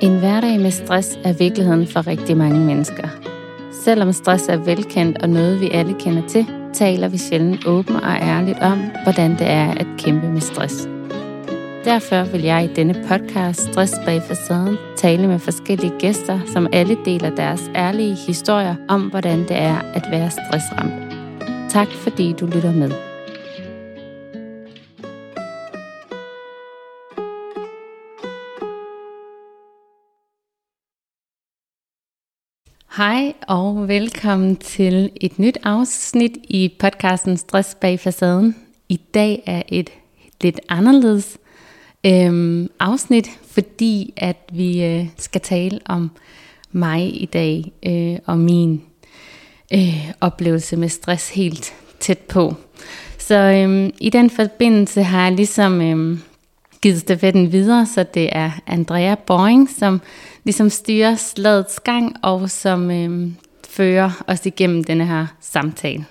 En hverdag med stress er virkeligheden for rigtig mange mennesker. Selvom stress er velkendt og noget, vi alle kender til, taler vi sjældent åbent og ærligt om, hvordan det er at kæmpe med stress. Derfor vil jeg i denne podcast Stress bag facaden tale med forskellige gæster, som alle deler deres ærlige historier om, hvordan det er at være stressramt. Tak fordi du lytter med. Hej og velkommen til et nyt afsnit i podcasten Stress bag facaden. I dag er et lidt anderledes øhm, afsnit, fordi at vi øh, skal tale om mig i dag øh, og min øh, oplevelse med stress helt tæt på. Så øhm, i den forbindelse har jeg ligesom øhm, givet stafetten videre, så det er Andrea Boring, som ligesom styrer slagets gang, og som øh, fører os igennem denne her samtale.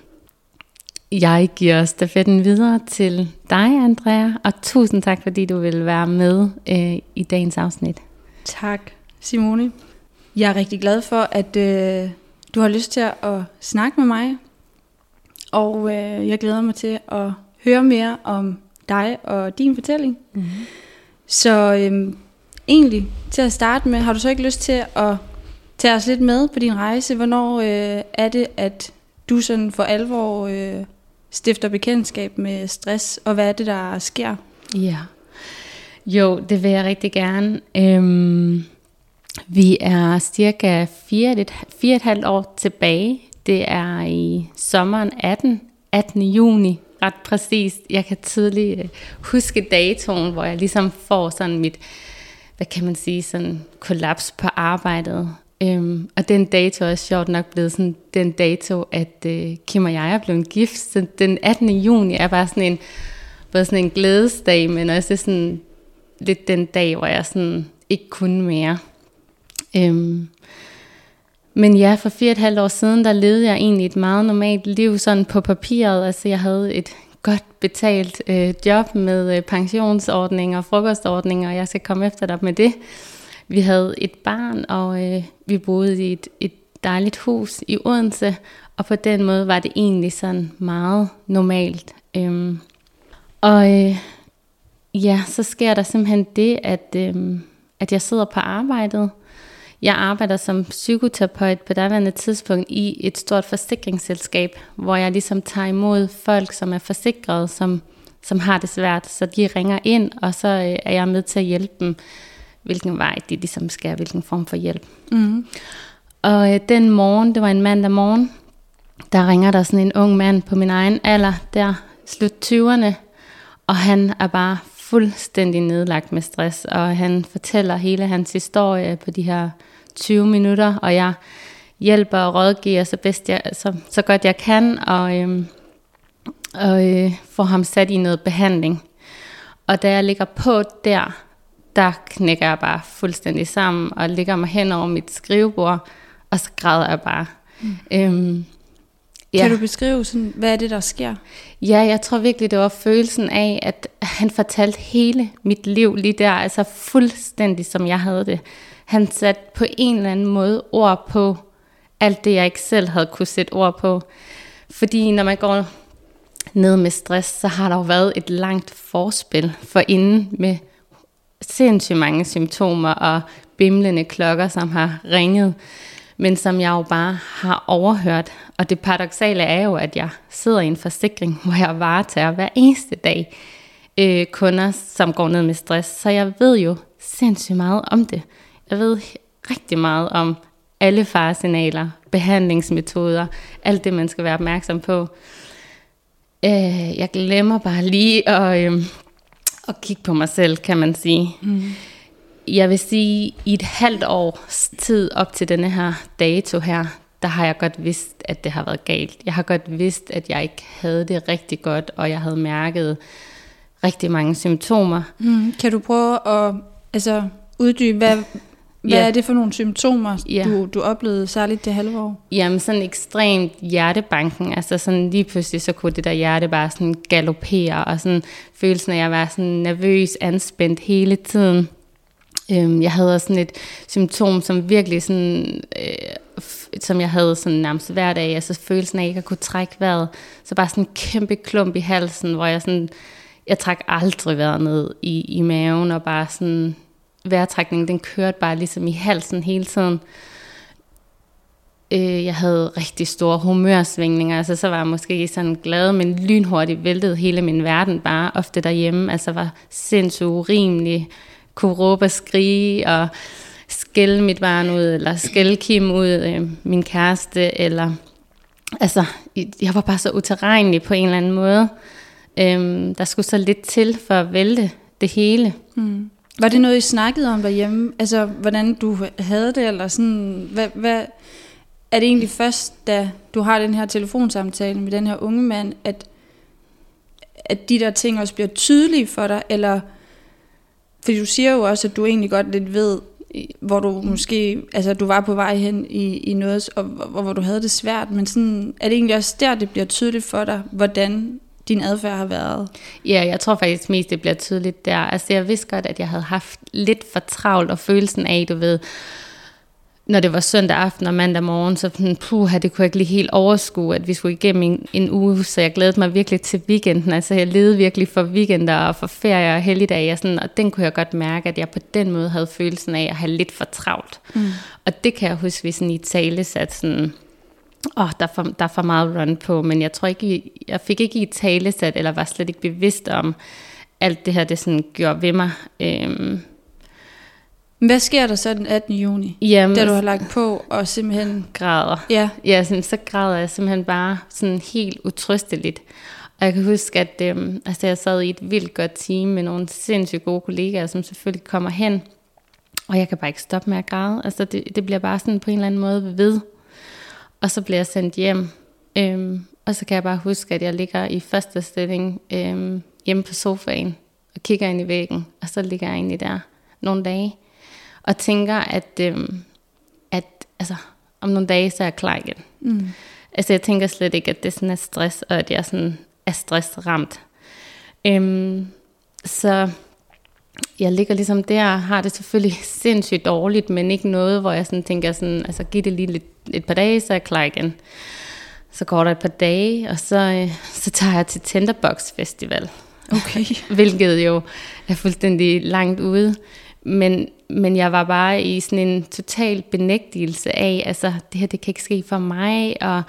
Jeg giver stafetten videre til dig, Andrea, og tusind tak, fordi du vil være med øh, i dagens afsnit. Tak, Simone. Jeg er rigtig glad for, at øh, du har lyst til at snakke med mig, og øh, jeg glæder mig til at høre mere om dig og din fortælling. Mm-hmm. Så øh, egentlig til at starte med, har du så ikke lyst til at tage os lidt med på din rejse? Hvornår øh, er det, at du sådan for alvor øh, stifter bekendtskab med stress, og hvad er det, der sker? Ja, jo, det vil jeg rigtig gerne. Øhm, vi er cirka fire, et, fire et halvt år tilbage. Det er i sommeren 18, 18. juni, ret præcist. Jeg kan tydeligt øh, huske datoen, hvor jeg ligesom får sådan mit hvad kan man sige, sådan kollaps på arbejdet. Øhm, og den dato er sjovt nok blevet sådan den dato, at øh, Kim og jeg er blevet gift. Så den 18. juni er bare sådan en, både sådan en glædesdag, men også sådan lidt den dag, hvor jeg sådan ikke kunne mere. Øhm, men ja, for fire og et halvt år siden, der levede jeg egentlig et meget normalt liv sådan på papiret. Altså jeg havde et godt betalt øh, job med øh, pensionsordninger og frokostordninger, og jeg skal komme efter dig med det. Vi havde et barn, og øh, vi boede i et, et dejligt hus i Odense, og på den måde var det egentlig sådan meget normalt. Øhm, og øh, ja, så sker der simpelthen det, at, øh, at jeg sidder på arbejdet, jeg arbejder som psykoterapeut på daværende tidspunkt i et stort forsikringsselskab, hvor jeg ligesom tager imod folk, som er forsikrede, som, som har det svært. Så de ringer ind, og så øh, er jeg med til at hjælpe dem, hvilken vej de ligesom skal, hvilken form for hjælp. Mm. Og øh, den morgen, det var en mandag morgen, der ringer der sådan en ung mand på min egen alder, der slut 20'erne, og han er bare fuldstændig nedlagt med stress, og han fortæller hele hans historie på de her 20 minutter, og jeg hjælper og rådgiver så, bedst jeg, så, så godt jeg kan, og, øhm, og øh, får ham sat i noget behandling. Og da jeg ligger på der, der knækker jeg bare fuldstændig sammen, og ligger mig hen over mit skrivebord, og så græder jeg bare. Mm. Øhm, Ja. Kan du beskrive, sådan, hvad er det, der sker? Ja, jeg tror virkelig, det var følelsen af, at han fortalte hele mit liv lige der, altså fuldstændig som jeg havde det. Han satte på en eller anden måde ord på alt det, jeg ikke selv havde kunne sætte ord på. Fordi når man går ned med stress, så har der jo været et langt forspil for inden med sindssygt mange symptomer og bimlende klokker, som har ringet men som jeg jo bare har overhørt. Og det paradoxale er jo, at jeg sidder i en forsikring, hvor jeg varetager hver eneste dag øh, kunder, som går ned med stress. Så jeg ved jo sindssygt meget om det. Jeg ved rigtig meget om alle faresignaler, behandlingsmetoder, alt det, man skal være opmærksom på. Øh, jeg glemmer bare lige at, øh, at kigge på mig selv, kan man sige. Mm jeg vil sige, i et halvt års tid op til denne her dato her, der har jeg godt vidst, at det har været galt. Jeg har godt vidst, at jeg ikke havde det rigtig godt, og jeg havde mærket rigtig mange symptomer. Mm. Kan du prøve at altså, uddybe, hvad, hvad ja. er det for nogle symptomer, ja. du, du oplevede særligt det halve år? Jamen sådan ekstremt hjertebanken, altså sådan lige pludselig så kunne det der hjerte bare sådan galopere, og sådan følelsen af at være sådan nervøs, anspændt hele tiden. Øhm, jeg havde også sådan et symptom, som virkelig sådan, øh, som jeg havde sådan nærmest hver dag, altså følelsen af ikke at kunne trække vejret. Så bare sådan en kæmpe klump i halsen, hvor jeg sådan, jeg trak aldrig vejret ned i, i maven, og bare sådan, vejrtrækningen, den kørte bare ligesom i halsen hele tiden. Øh, jeg havde rigtig store humørsvingninger, altså så var jeg måske sådan glad, men lynhurtigt væltede hele min verden bare ofte derhjemme, altså var sindssygt urimelig, kunne råbe og skrige og skælde mit barn ud, eller skælde Kim ud, øh, min kæreste, eller altså, jeg var bare så uterrenelig på en eller anden måde. Øhm, der skulle så lidt til for at vælte det hele. Mm. Var det noget, I snakkede om derhjemme? Altså, hvordan du havde det, eller sådan, hvad, hvad, er det egentlig først, da du har den her telefonsamtale med den her unge mand, at, at de der ting også bliver tydelige for dig, eller, fordi du siger jo også, at du egentlig godt lidt ved, hvor du måske, altså du var på vej hen i, i noget, og hvor, hvor du havde det svært, men sådan, er det egentlig også der, det bliver tydeligt for dig, hvordan din adfærd har været? Ja, jeg tror faktisk mest, det bliver tydeligt der. Altså jeg vidste godt, at jeg havde haft lidt for travlt, og følelsen af, du ved, når det var søndag aften og mandag morgen, så sådan, puh, det kunne jeg ikke lige helt overskue, at vi skulle igennem en, en uge, så jeg glædede mig virkelig til weekenden. Altså jeg levede virkelig for weekender og for ferier og helligdage, og, sådan, og den kunne jeg godt mærke, at jeg på den måde havde følelsen af at have lidt for travlt. Mm. Og det kan jeg huske, vi sådan i tale satte sådan, åh, oh, der, er for, der er for meget run på, men jeg tror ikke, jeg fik ikke i tale sat, eller var slet ikke bevidst om, alt det her, det sådan gjorde ved mig. Øhm, hvad sker der så den 18. juni, Jamen, da du har lagt på og simpelthen... Græder. Ja. Ja, sådan, så græder jeg simpelthen bare sådan helt utrysteligt. Og jeg kan huske, at øhm, altså, jeg sad i et vildt godt team med nogle sindssygt gode kollegaer, som selvfølgelig kommer hen. Og jeg kan bare ikke stoppe med at græde. Altså det, det bliver bare sådan på en eller anden måde ved. Og så bliver jeg sendt hjem. Øhm, og så kan jeg bare huske, at jeg ligger i første stilling øhm, hjemme på sofaen og kigger ind i væggen. Og så ligger jeg egentlig der nogle dage og tænker, at, øhm, at altså, om nogle dage, så er jeg klar igen. Mm. Altså jeg tænker slet ikke, at det sådan er stress, og at jeg sådan er stressramt. Øhm, så jeg ligger ligesom der og har det selvfølgelig sindssygt dårligt, men ikke noget, hvor jeg sådan tænker sådan, altså giv det lige lidt, et par dage, så er jeg klar igen. Så går der et par dage, og så, øh, så tager jeg til Tinderbox Festival. Okay. Hvilket jo er fuldstændig langt ude. Men, men jeg var bare i sådan en total benægtelse af, altså det her, det kan ikke ske for mig, og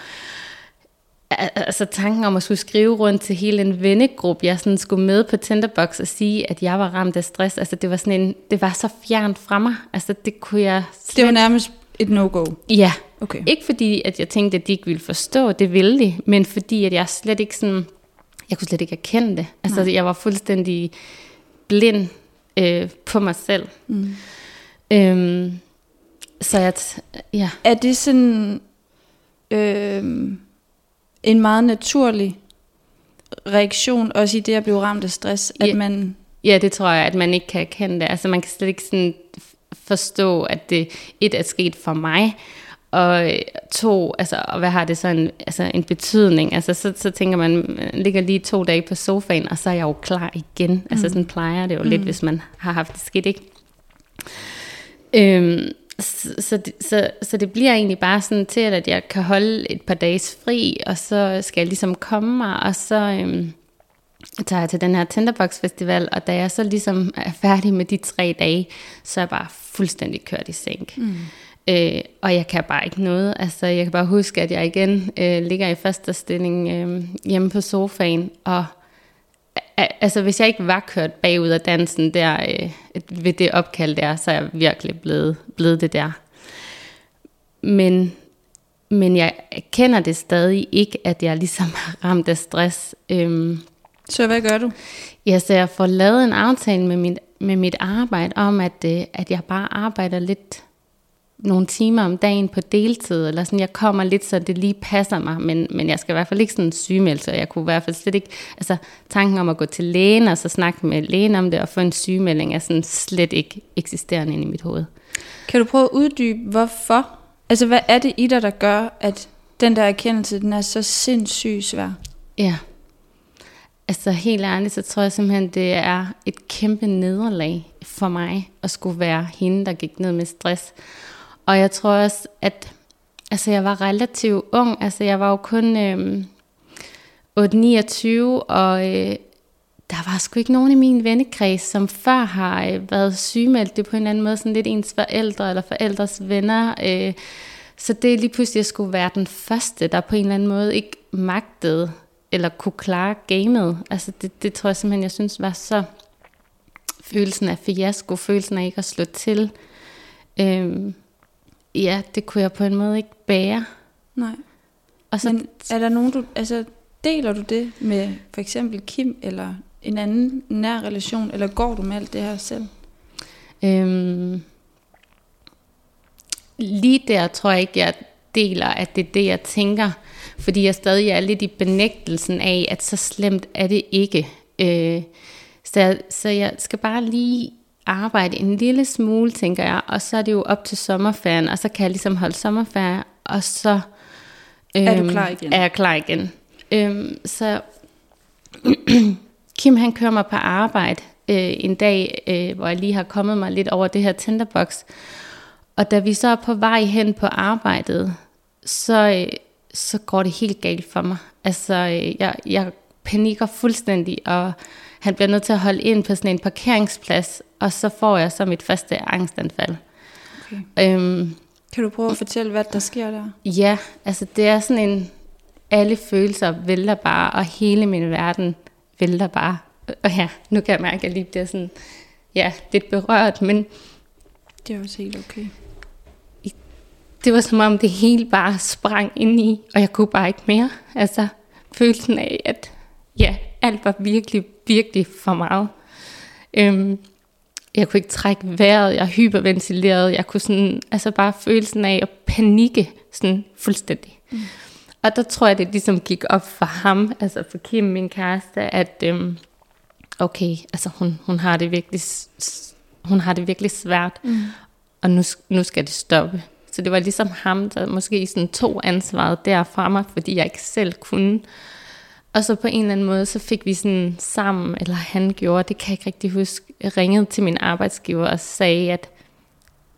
altså tanken om at skulle skrive rundt til hele en vennegruppe, jeg sådan skulle med på Tinderbox og sige, at jeg var ramt af stress, altså det var sådan en, det var så fjernt fra mig, altså det kunne jeg slet... Det var nærmest et no-go? Ja, okay. ikke fordi, at jeg tænkte, at de ikke ville forstå, det ville de, men fordi, at jeg slet ikke sådan, jeg kunne slet ikke erkende det, altså Nej. jeg var fuldstændig blind øh, på mig selv. Mm. Øhm, så jeg, ja. Er det sådan øh, en meget naturlig reaktion, også i det at blive ramt af stress, at ja. man... Ja, det tror jeg, at man ikke kan erkende det. Altså man kan slet ikke sådan forstå, at det et er sket for mig, og to, altså, og hvad har det så en, altså, en betydning? Altså, så, så tænker man, man ligger lige to dage på sofaen, og så er jeg jo klar igen. Mm. Altså, sådan plejer det jo mm. lidt, hvis man har haft det skidt, ikke? Øhm, så, så, det, så, så det bliver egentlig bare sådan til, at jeg kan holde et par dages fri, og så skal jeg ligesom komme mig, og så øhm, tager jeg til den her Tinderbox Festival, og da jeg så ligesom er færdig med de tre dage, så er jeg bare fuldstændig kørt i sænk. Mm. Øh, og jeg kan bare ikke noget. Altså, jeg kan bare huske, at jeg igen øh, ligger i første stilling øh, hjemme på sofaen, og altså, hvis jeg ikke var kørt bagud af dansen der, øh, ved det opkald der, så er jeg virkelig blevet, blevet det der. Men, men jeg kender det stadig ikke, at jeg ligesom har ramt af stress. Øhm, så hvad gør du? Ja, så jeg får lavet en aftale med mit, med mit arbejde om, at, øh, at jeg bare arbejder lidt nogle timer om dagen på deltid, eller sådan, jeg kommer lidt, så det lige passer mig, men, men jeg skal i hvert fald ikke sådan sygemelde, så jeg kunne i hvert fald slet ikke, altså tanken om at gå til lægen, og så snakke med lægen om det, og få en sygemelding, er sådan slet ikke eksisterende inde i mit hoved. Kan du prøve at uddybe, hvorfor? Altså, hvad er det i dig, der gør, at den der erkendelse, den er så sindssygt svær? Ja. altså helt ærligt, så tror jeg simpelthen, det er et kæmpe nederlag for mig at skulle være hende, der gik ned med stress. Og jeg tror også, at altså, jeg var relativt ung. Altså jeg var jo kun øh, 8-29, og øh, der var sgu ikke nogen i min vennekreds, som før har øh, været sygemeldt. Det på en eller anden måde sådan lidt ens forældre eller forældres venner. Øh, så det er lige pludselig, at jeg skulle være den første, der på en eller anden måde ikke magtede eller kunne klare gamet. Altså det, det tror jeg simpelthen, jeg synes var så følelsen af fiasko, følelsen af ikke at slå til. Øhm, ja, det kunne jeg på en måde ikke bære. Nej. Og så, Men er der nogen, du, altså deler du det med for eksempel Kim eller en anden nær relation, eller går du med alt det her selv? øhm, lige der tror jeg ikke, jeg deler, at det er det, jeg tænker. Fordi jeg stadig er lidt i benægtelsen af, at så slemt er det ikke. Øh, så, så jeg skal bare lige arbejde en lille smule, tænker jeg, og så er det jo op til sommerferien, og så kan jeg ligesom holde sommerferie, og så Er du klar igen? Er jeg klar igen. Øhm, så Kim han kører mig på arbejde øh, en dag, øh, hvor jeg lige har kommet mig lidt over det her tinderbox, og da vi så er på vej hen på arbejdet, så, øh, så går det helt galt for mig. Altså, øh, jeg, jeg panikker fuldstændig, og han bliver nødt til at holde ind på sådan en parkeringsplads, og så får jeg så mit første angstanfald. Okay. Øhm, Kan du prøve at fortælle, hvad der sker der? ja, altså det er sådan en, alle følelser vælter bare, og hele min verden vælter bare. Og ja, nu kan jeg mærke, at jeg lige bliver sådan, ja, lidt berørt, men Det er også helt okay. det var som om det hele bare sprang ind i, og jeg kunne bare ikke mere. Altså følelsen af, at alt var virkelig, virkelig for meget. Øhm, jeg kunne ikke trække vejret, jeg hyperventilerede, jeg kunne sådan, altså bare følelsen af at panikke sådan fuldstændig. Mm. Og der tror jeg, det ligesom gik op for ham, altså for Kim, min kæreste, at øhm, okay, altså hun, hun, har det virkelig, hun har det virkelig svært, mm. og nu, nu skal det stoppe. Så det var ligesom ham, der måske sådan tog ansvaret der fra mig, fordi jeg ikke selv kunne. Og så på en eller anden måde, så fik vi sådan sammen, eller han gjorde, det kan jeg ikke rigtig huske, ringede til min arbejdsgiver og sagde, at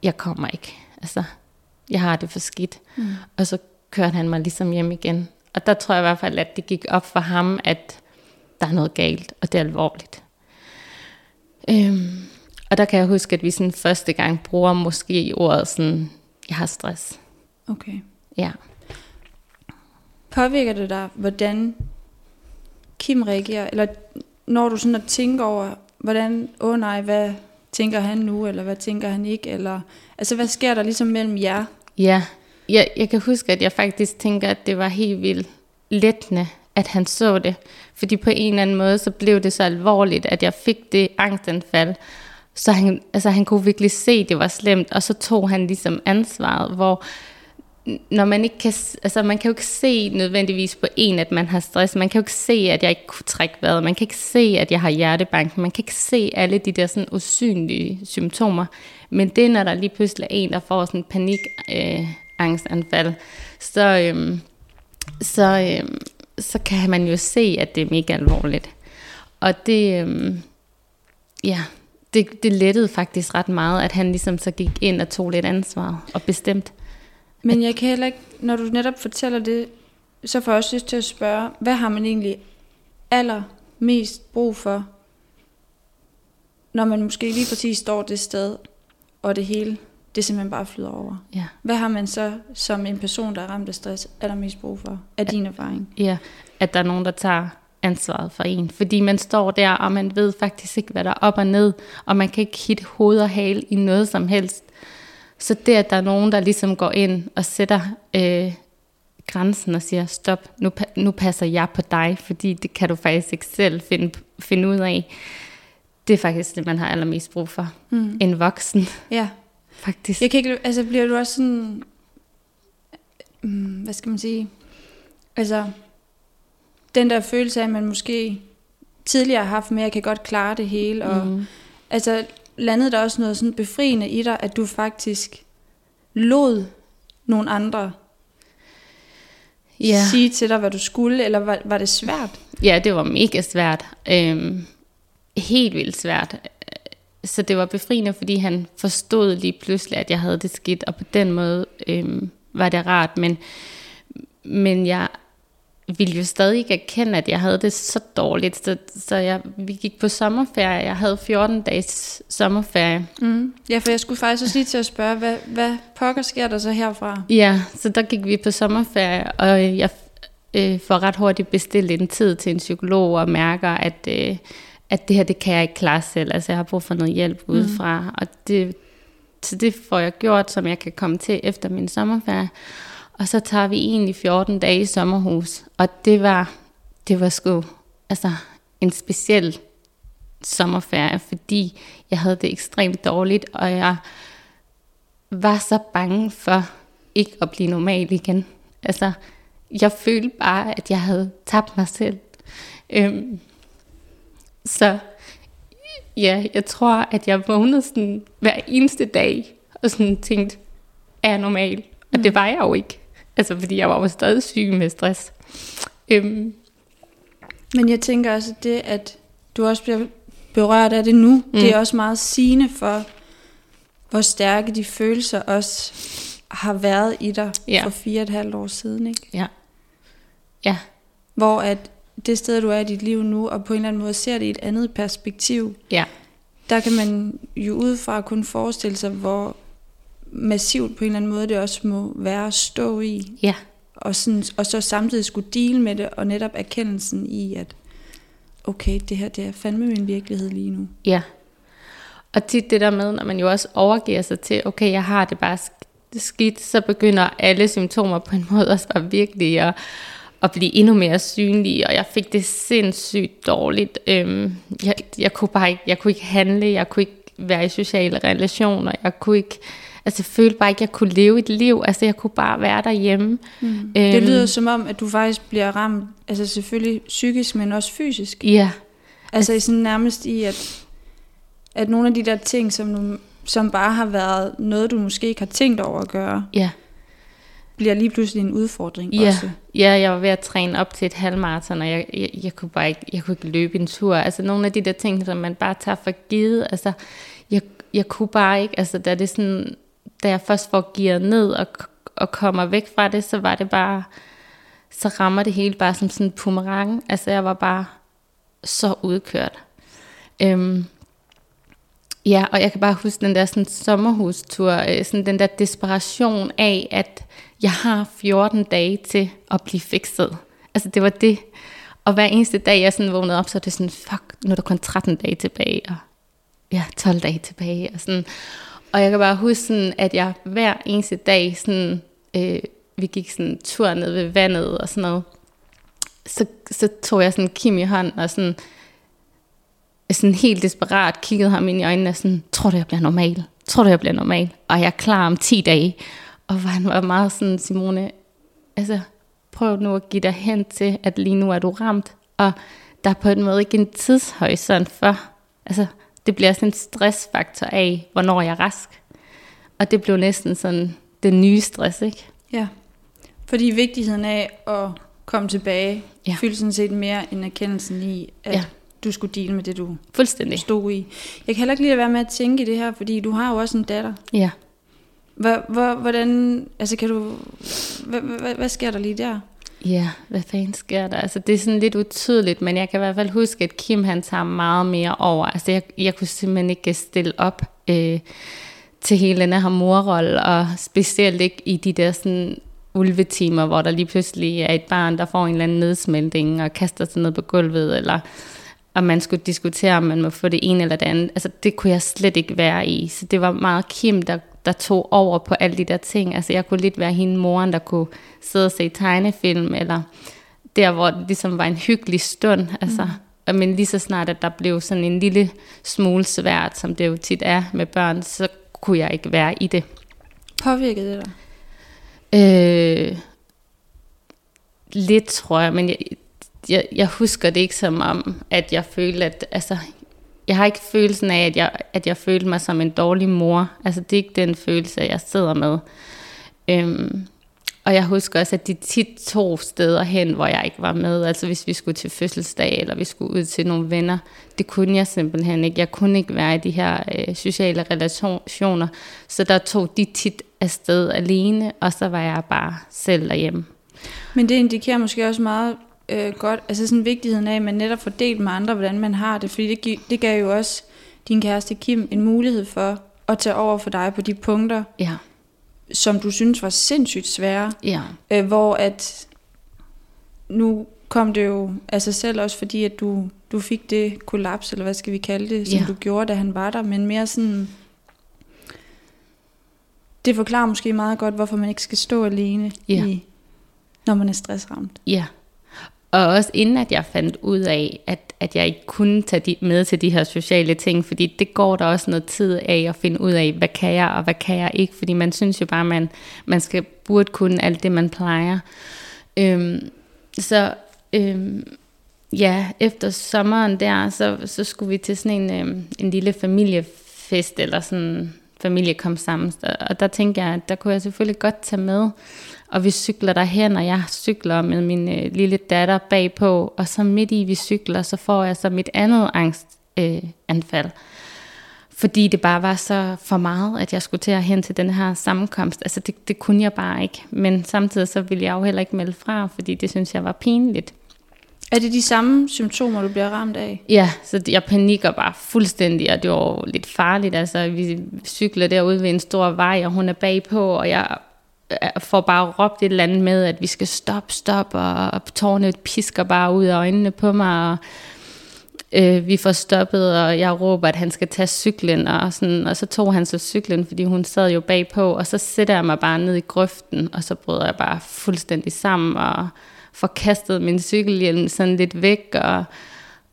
jeg kommer ikke. Altså, jeg har det for skidt. Mm. Og så kørte han mig ligesom hjem igen. Og der tror jeg i hvert fald, at det gik op for ham, at der er noget galt, og det er alvorligt. Øhm, og der kan jeg huske, at vi sådan første gang bruger måske ordet sådan, jeg har stress. Okay. Ja. Påvirker det dig, hvordan Kim reagerer? Eller når du sådan at tænke over, hvordan, åh oh nej, hvad tænker han nu, eller hvad tænker han ikke? Eller, altså, hvad sker der ligesom mellem jer? Ja, jeg, jeg kan huske, at jeg faktisk tænker, at det var helt vildt lettende, at han så det. Fordi på en eller anden måde, så blev det så alvorligt, at jeg fik det angstanfald. Så han, altså, han kunne virkelig se, at det var slemt, og så tog han ligesom ansvaret, hvor når man ikke kan, altså man kan jo ikke se nødvendigvis på en, at man har stress. Man kan jo ikke se, at jeg ikke kunne trække vejret. Man kan ikke se, at jeg har hjertebanken, Man kan ikke se alle de der sådan usynlige symptomer. Men det er, når der lige pludselig er en, der får sådan en panik, øh, angstanfald, så, øhm, så, øhm, så kan man jo se, at det er mega alvorligt. Og det, øhm, ja, det, det lettede faktisk ret meget, at han ligesom så gik ind og tog lidt ansvar og bestemt. Men jeg kan heller ikke, når du netop fortæller det, så får jeg også lyst til at spørge, hvad har man egentlig allermest brug for, når man måske lige præcis står det sted, og det hele, det simpelthen bare flyder over. Ja. Hvad har man så som en person, der er ramt af stress, allermest brug for, af din erfaring? Ja, at der er nogen, der tager ansvaret for en. Fordi man står der, og man ved faktisk ikke, hvad der er op og ned, og man kan ikke hitte hoved og hale i noget som helst. Så det, at der er nogen, der ligesom går ind og sætter øh, grænsen og siger, stop, nu, nu passer jeg på dig, fordi det kan du faktisk ikke selv finde, finde ud af. Det er faktisk det, man har allermest brug for. Mm. En voksen, Ja, faktisk. jeg kan ikke, altså bliver du også sådan, mm, hvad skal man sige, altså den der følelse af, at man måske tidligere har haft med, at jeg kan godt klare det hele, og Mm. Altså, landede der også noget sådan befriende i dig, at du faktisk lod nogle andre Ja. sige til dig, hvad du skulle, eller var, var det svært? ja, det var mega svært. Øhm, helt vildt svært. Så det var befriende, fordi han forstod lige pludselig, at jeg havde det skidt, og på den måde øhm, var det rart. Men, men jeg ville jo stadig ikke erkende, at jeg havde det så dårligt. Så, så jeg, vi gik på sommerferie. Jeg havde 14 dages sommerferie. Mm. Ja, for jeg skulle faktisk også lige til at spørge, hvad, hvad pokker sker der så herfra? Ja, så der gik vi på sommerferie, og jeg øh, får ret hurtigt bestilt en tid til en psykolog og mærker, at, øh, at det her, det kan jeg ikke klare selv. Altså jeg har brug for noget hjælp mm. udefra, og det, så det får jeg gjort, som jeg kan komme til efter min sommerferie. Og så tager vi egentlig 14 dage i sommerhus, og det var, det var sgu altså, en speciel sommerferie, fordi jeg havde det ekstremt dårligt, og jeg var så bange for ikke at blive normal igen. Altså, jeg følte bare, at jeg havde tabt mig selv. Øhm, så ja, jeg tror, at jeg vågnede sådan hver eneste dag og sådan tænkte, er jeg normal? Og mm. det var jeg jo ikke. Altså, fordi jeg var jo stadig syg med stress. Øhm. Men jeg tænker også, at det, at du også bliver berørt af det nu, mm. det er også meget sigende for, hvor stærke de følelser også har været i dig ja. for fire og et halvt år siden, ikke? Ja. Ja. Hvor at det sted, du er i dit liv nu, og på en eller anden måde ser det i et andet perspektiv, ja. der kan man jo udefra kun forestille sig, hvor massivt på en eller anden måde det også må være at stå i. Ja. Og, sådan, og så samtidig skulle deal med det, og netop erkendelsen i, at okay, det her det er fandme min virkelighed lige nu. Ja. Og tit det der med, når man jo også overgiver sig til, okay, jeg har det bare skidt, så begynder alle symptomer på en måde også at virkelig at, at blive endnu mere synlige, og jeg fik det sindssygt dårligt. Øhm, jeg, jeg, kunne bare ikke, jeg kunne ikke handle, jeg kunne ikke være i sociale relationer, jeg kunne ikke, altså jeg følte bare ikke, at jeg kunne leve et liv, altså jeg kunne bare være derhjemme. Mm. Øhm, det lyder som om, at du faktisk bliver ramt, altså selvfølgelig psykisk, men også fysisk. Ja. Altså, altså sådan nærmest i, at, at nogle af de der ting, som, du, som bare har været noget, du måske ikke har tænkt over at gøre, ja bliver lige pludselig en udfordring ja. også. Ja, jeg var ved at træne op til et halvmarathon, og jeg, jeg, jeg, kunne bare ikke, jeg kunne ikke løbe en tur. Altså nogle af de der ting, som man bare tager for givet, altså jeg, jeg kunne bare ikke, altså da det sådan, da jeg først får gearet ned og, og kommer væk fra det, så var det bare, så rammer det hele bare som sådan en boomerang. Altså jeg var bare så udkørt. Øhm, ja, og jeg kan bare huske den der sådan sommerhustur, øh, sådan den der desperation af, at jeg har 14 dage til at blive fikset. Altså det var det. Og hver eneste dag, jeg sådan vågnede op, så er det sådan, fuck, nu er der kun 13 dage tilbage, og ja, 12 dage tilbage, og sådan. Og jeg kan bare huske sådan, at jeg hver eneste dag, sådan, øh, vi gik sådan en tur ned ved vandet og sådan noget, så, så tog jeg sådan Kim i hånd og sådan, sådan helt desperat kiggede ham ind i øjnene og sådan, tror du, jeg bliver normal? Tror du, jeg bliver normal? Og jeg er klar om 10 dage. Og han var meget sådan, Simone, altså prøv nu at give dig hen til, at lige nu er du ramt, og der er på en måde ikke en tidshorisont for, altså det bliver sådan en stressfaktor af, hvornår jeg er rask. Og det blev næsten sådan den nye stress, ikke? Ja, fordi vigtigheden af at komme tilbage, ja. fyldte sådan set mere end erkendelsen i, at ja. du skulle dele med det, du Fuldstændig. stod i. Jeg kan heller ikke lide at være med at tænke i det her, fordi du har jo også en datter. Ja. Hvordan, altså kan du, hvad, hvad, hvad sker der lige der? Ja, hvad fanden sker der? Altså det er sådan lidt utydeligt, men jeg kan i hvert fald huske, at Kim han tager meget mere over. Altså jeg, jeg kunne simpelthen ikke stille op øh, til hele den her morrolle, og specielt ikke i de der sådan ulvetimer, hvor der lige pludselig er et barn, der får en eller anden nedsmeltning og kaster sig ned på gulvet, eller og man skulle diskutere, om man må få det ene eller det andet. Altså det kunne jeg slet ikke være i. Så det var meget Kim, der der tog over på alle de der ting. Altså jeg kunne lidt være hende moren, der kunne sidde og se tegnefilm, eller der, hvor det ligesom var en hyggelig stund. Altså, mm. Men lige så snart, at der blev sådan en lille smule svært, som det jo tit er med børn, så kunne jeg ikke være i det. Påvirkede det dig? Øh, lidt, tror jeg, men jeg, jeg, jeg husker det ikke som om, at jeg følte, at altså, jeg har ikke følelsen af, at jeg, at jeg følte mig som en dårlig mor. Altså det er ikke den følelse, jeg sidder med. Øhm, Og jeg husker også, at de tit tog steder hen, hvor jeg ikke var med. Altså hvis vi skulle til fødselsdag, eller vi skulle ud til nogle venner. Det kunne jeg simpelthen ikke. Jeg kunne ikke være i de her øh, sociale relationer. Så der tog de tit afsted alene, og så var jeg bare selv derhjemme. Men det indikerer måske også meget øh, godt, altså sådan vigtigheden af, at man netop får delt med andre, hvordan man har det. Fordi det, gi- det gav jo også din kæreste Kim en mulighed for at tage over for dig på de punkter, Ja, som du synes var sindssygt svære. ja, Øh, hvor at nu kom det jo af sig selv også, fordi at du, du fik det kollaps, eller hvad skal vi kalde det, som Ja. du gjorde, da han var der, men mere sådan... Det forklarer måske meget godt, hvorfor man ikke skal stå alene, Ja. i, når man er stressramt. ja. Og også inden at jeg fandt ud af, at, at jeg ikke kunne tage de, med til de her sociale ting, fordi det går der også noget tid af at finde ud af, hvad kan jeg og hvad kan jeg ikke, fordi man synes jo bare, man, man skal burde kunne alt det, man plejer. Øhm, så øhm, ja, efter sommeren der, så, så skulle vi til sådan en, øhm, en lille familiefest, eller sådan familie kom sammen. Og der tænkte jeg, at der kunne jeg selvfølgelig godt tage med. Og vi cykler derhen, og jeg cykler med min øh, lille datter bagpå. Og så midt i vi cykler, så får jeg så mit andet angstanfald. Øh, anfald. fordi det bare var så for meget, at jeg skulle til at hen til den her sammenkomst. Altså det, det kunne jeg bare ikke. Men samtidig så ville jeg jo heller ikke melde fra, fordi det synes jeg var pinligt. Er det de samme symptomer, du bliver ramt af? Ja, så jeg panikker bare fuldstændig, og det var lidt farligt. Altså, vi cykler derude ved en stor vej, og hun er bagpå, og jeg øh, får bare råbt et eller andet med, at vi skal stoppe, stoppe, og tårne pisker bare ud af øjnene på mig, og øh, vi får stoppet, og jeg råber, at han skal tage cyklen, og, sådan, og så tog han så cyklen, fordi hun sad jo bagpå, og så sætter jeg mig bare ned i grøften, og så bryder jeg bare fuldstændig sammen, og får kastet min cykelhjelm sådan lidt væk, og,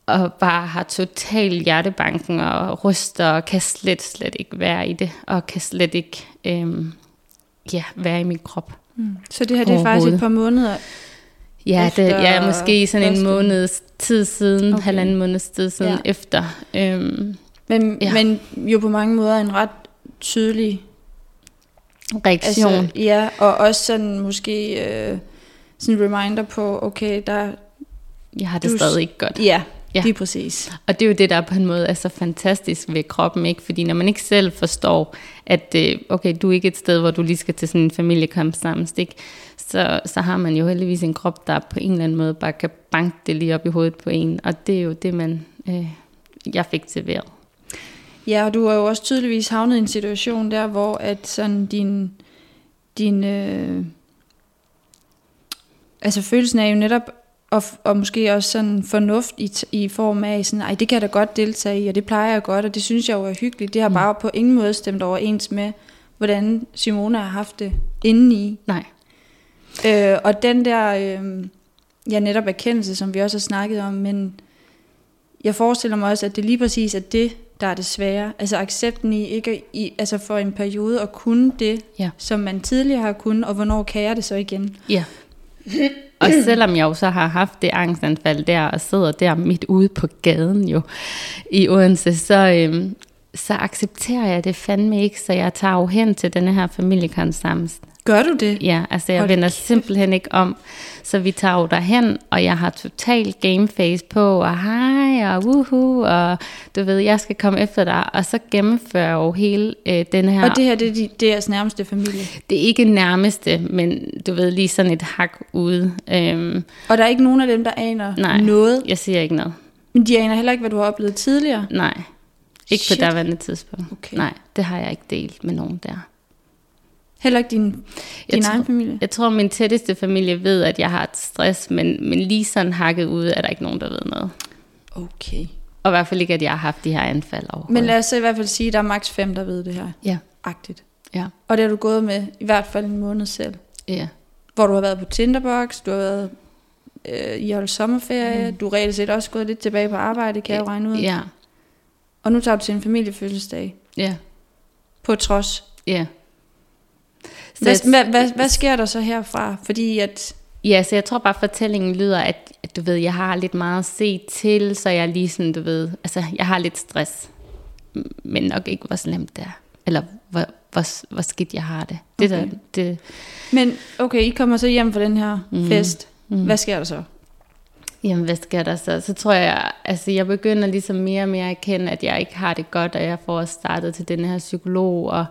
og bare har total hjertebanken, og ryster, og kan slet, slet ikke være i det, og kan slet ikke øhm, ja, være i min krop. Mm. Så det her det er faktisk et par måneder. Ja, det, ja måske sådan en måneds tid siden, Okay. halvanden måneds tid siden Ja. efter. Øhm, Men. Ja. men jo på mange måder en ret tydelig reaktion. Altså, ja, og også sådan måske øh, sådan en reminder på, okay, der... jeg har det du- stadig ikke godt. Ja, ja. Lige præcis. Og det er jo det, der på en måde er så fantastisk ved kroppen, ikke? Fordi når man ikke selv forstår, at øh, okay, du er ikke et sted, hvor du lige skal til sådan en familiekomst ikke? Så, så har man jo heldigvis en krop, der på en eller anden måde bare kan banke det lige op i hovedet på en. Og det er jo det, man, øh, jeg fik serveret. Ja, og du har jo også tydeligvis havnet i en situation der, hvor at sådan din, din øh, altså følelsen er jo netop, og, og måske også sådan fornuft i, i form af sådan, ej, det kan jeg da godt deltage i, og det plejer jeg godt, og det synes jeg jo er hyggeligt. Det har Mm. bare på ingen måde stemt overens med, hvordan Simone har haft det indeni. Nej. Øh, og den der, øh, ja netop erkendelse, som vi også har snakket om, men jeg forestiller mig også, at det lige præcis er det, der er det svære. Altså accepten i, ikke i, altså for en periode at kunne det, Ja. som man tidligere har kunnet, og hvornår kan jeg det så igen? Ja. Og selvom jeg jo så har haft det angstanfald der, og sidder der midt ude på gaden jo i Odense, så, øhm, så accepterer jeg det fandme ikke, så jeg tager jo hen til denne her familiekonsamst. Gør du det? Ja, altså jeg Hold vender kæft. simpelthen ikke om. Så vi tager jo derhen, og jeg har total gameface på, og hej, og woohoo, og du ved, jeg skal komme efter dig. Og så gennemfører jeg jo hele øh, den her... Og det her, det er de, deres nærmeste familie. det er ikke nærmeste, men du ved, lige sådan et hak ude. Øhm, Og der er ikke nogen af dem, der aner Nej. noget, jeg siger ikke noget. men de aner heller ikke, hvad du har oplevet tidligere. Nej, ikke Shit. på daværende tidspunkt. Okay. Nej, det har jeg ikke delt med nogen der. Heller ikke din, Jeg din tror- egen familie. Jeg tror, min tætteste familie ved, at jeg har et stress, men, men lige sådan hakket ud, er der ikke nogen, der ved noget. Okay. Og i hvert fald ikke, at jeg har haft de her anfald overhovedet. Men lad os i hvert fald sige, at der er maks fem, der ved det her. Ja, Agtigt. ja, Og det har du gået med i hvert fald en måned selv. ja. Hvor du har været på Tinderbox, du har været øh, i holdt sommerferie, mm. du er reelt set også gået lidt tilbage på arbejde, kan jeg jo regne ud. Ja, Og nu tager du til en familiefødselsdag. ja, På trods. ja. Hvad, hvad, hvad, hvad sker der så herfra? Fordi at, Ja, så jeg tror bare, fortællingen lyder, at, at du ved, jeg har lidt meget at se til, så jeg lige sådan, du ved, altså jeg har lidt stress, men nok ikke, hvor slemt det er. eller hvor, hvor, hvor skidt jeg har det. Det, Okay. der, det Men okay, I kommer så hjem fra den her Mhm. mm. fest. Mm. Hvad sker der så? Jamen, hvad sker der så? Så tror jeg, altså jeg begynder ligesom mere og mere at erkende, at jeg ikke har det godt, og jeg får startet til den her psykolog, og,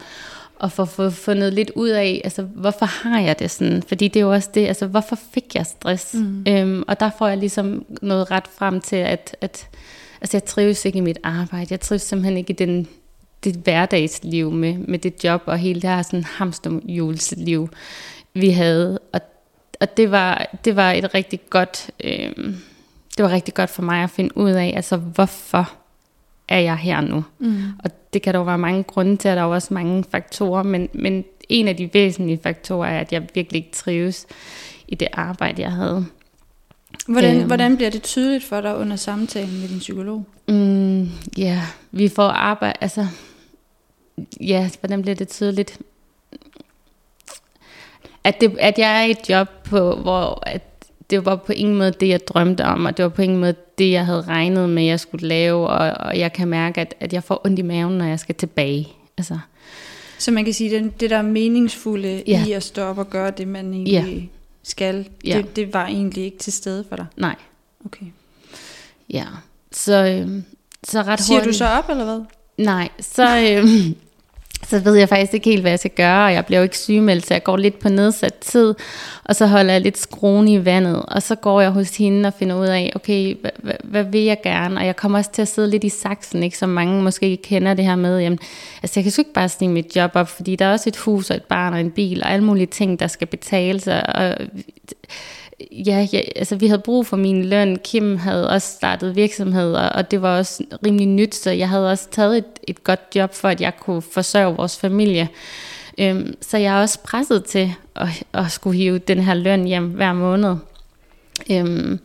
og får få fundet lidt ud af, altså hvorfor har jeg det sådan? Fordi det er jo også det, altså hvorfor fik jeg stress? Mm. Øhm, og der får jeg ligesom noget ret frem til, at, at altså jeg trives ikke i mit arbejde, jeg trives simpelthen ikke i den, det hverdagsliv med, med det job, og hele det her sådan hamsterhjulsliv, vi havde, og og det var, det var et rigtig godt, øh, det var rigtig godt for mig at finde ud af, altså hvorfor er jeg her nu? Mm. Og det kan der jo være mange grunde til, at der er også mange faktorer, men, men en af de væsentlige faktorer er, at jeg virkelig ikke trives i det arbejde, jeg havde. Hvordan, Øhm. hvordan bliver det tydeligt for dig under samtalen med din psykolog? Mm, ja, vi får arbejde, altså, ja, hvordan bliver det tydeligt? At, det, at jeg er i et job, på, hvor at det var på ingen måde det, jeg drømte om, og det var på ingen måde det, jeg havde regnet med, jeg skulle lave, og, og jeg kan mærke, at, at jeg får ondt i maven, når jeg skal tilbage. Altså, Så man kan sige, det, det der meningsfulde Ja. i at stå op og gøre det, man egentlig ja. skal, Ja. det, det var egentlig ikke til stede for dig. nej, Okay. ja. Så, øhm, så ret Siger du hurtigt- så op, eller hvad? Nej, så, øh, så ved jeg faktisk ikke helt, hvad jeg skal gøre, og jeg bliver jo ikke sygemeldt, så jeg går lidt på nedsat tid, og så holder jeg lidt skruen i vandet, og så går jeg hos hende og finder ud af, okay, hvad, hvad, vil jeg gerne, og jeg kommer også til at sidde lidt i saksen, ikke, som mange måske kender det her med, jamen, altså jeg kan sgu ikke bare snige mit job op, fordi der er også et hus og et barn og en bil, og alle mulige ting, der skal betales, og, og ja, ja, altså vi havde brug for min løn. Kim havde også startet virksomhed, og, og det var også rimelig nyt, så jeg havde også taget et, et godt job for, at jeg kunne forsørge vores familie. Øhm, så jeg er også presset til at, at skulle hive den her løn hjem hver måned. Øhm,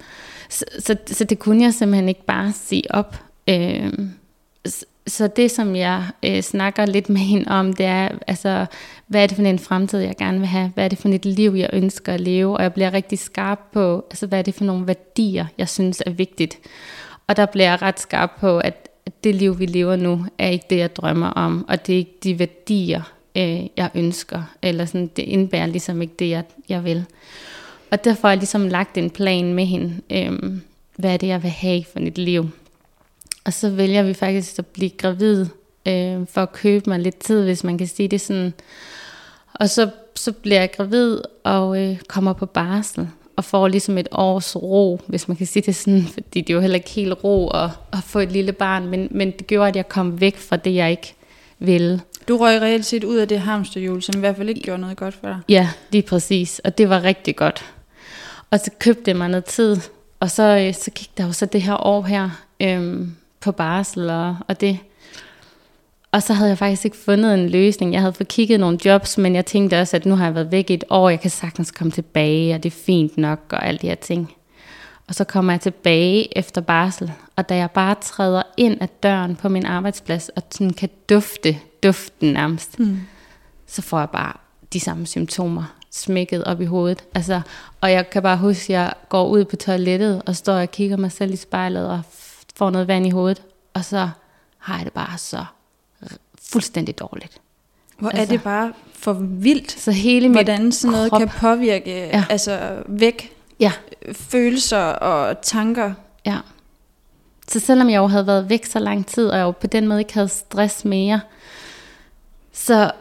så, så, så det kunne jeg simpelthen ikke bare sige op. Øhm, så, det, som jeg øh, snakker lidt med hende om, det er, altså, hvad er det for en fremtid, jeg gerne vil have? Hvad er det for et liv, jeg ønsker at leve? Og jeg bliver rigtig skarp på, altså, hvad er det for nogle værdier, jeg synes er vigtigt? Og der bliver jeg ret skarp på, at det liv, vi lever nu, er ikke det, jeg drømmer om, og det er ikke de værdier, øh, jeg ønsker, eller sådan, det indbærer ligesom ikke det, jeg, jeg vil. Og derfor har jeg ligesom lagt en plan med hende, øh, hvad er det, jeg vil have for mit liv. Og så vælger vi faktisk at blive gravid, øh, for at købe mig lidt tid, hvis man kan sige det sådan. Og så, så bliver jeg gravid og øh, kommer på barsel og får ligesom et års ro, hvis man kan sige det sådan, fordi det er jo heller ikke helt ro at, at få et lille barn, men, men det gjorde, at jeg kom væk fra det, jeg ikke ville. Du røg reelt set ud af det hamsterhjul, som i hvert fald ikke gjorde noget godt for dig. Ja, lige præcis, og det var rigtig godt. Og så købte jeg mig noget tid, og så, øh, så gik der jo så det her år her øhm, på barsel og, og det. Og så havde jeg faktisk ikke fundet en løsning. Jeg havde fået kigget nogle jobs, men jeg tænkte også, at nu har jeg været væk i et år, jeg kan sagtens komme tilbage, og det er fint nok, og alle de her ting. Og så kommer jeg tilbage efter barsel, og da jeg bare træder ind ad døren på min arbejdsplads, og sådan kan dufte duften nærmest, Mm. så får jeg bare de samme symptomer smækket op i hovedet. Altså, og jeg kan bare huske, at jeg går ud på toilettet, og står og kigger mig selv i spejlet, og får noget vand i hovedet, og så har jeg det bare så fuldstændig dårligt. Hvor altså, er det bare for vildt, Så hele mit hvordan sådan noget krop- kan påvirke Ja. ja. altså væk Ja, følelser og tanker. ja. Så selvom jeg jo havde været væk så lang tid, og jeg jo på den måde ikke havde stress mere, så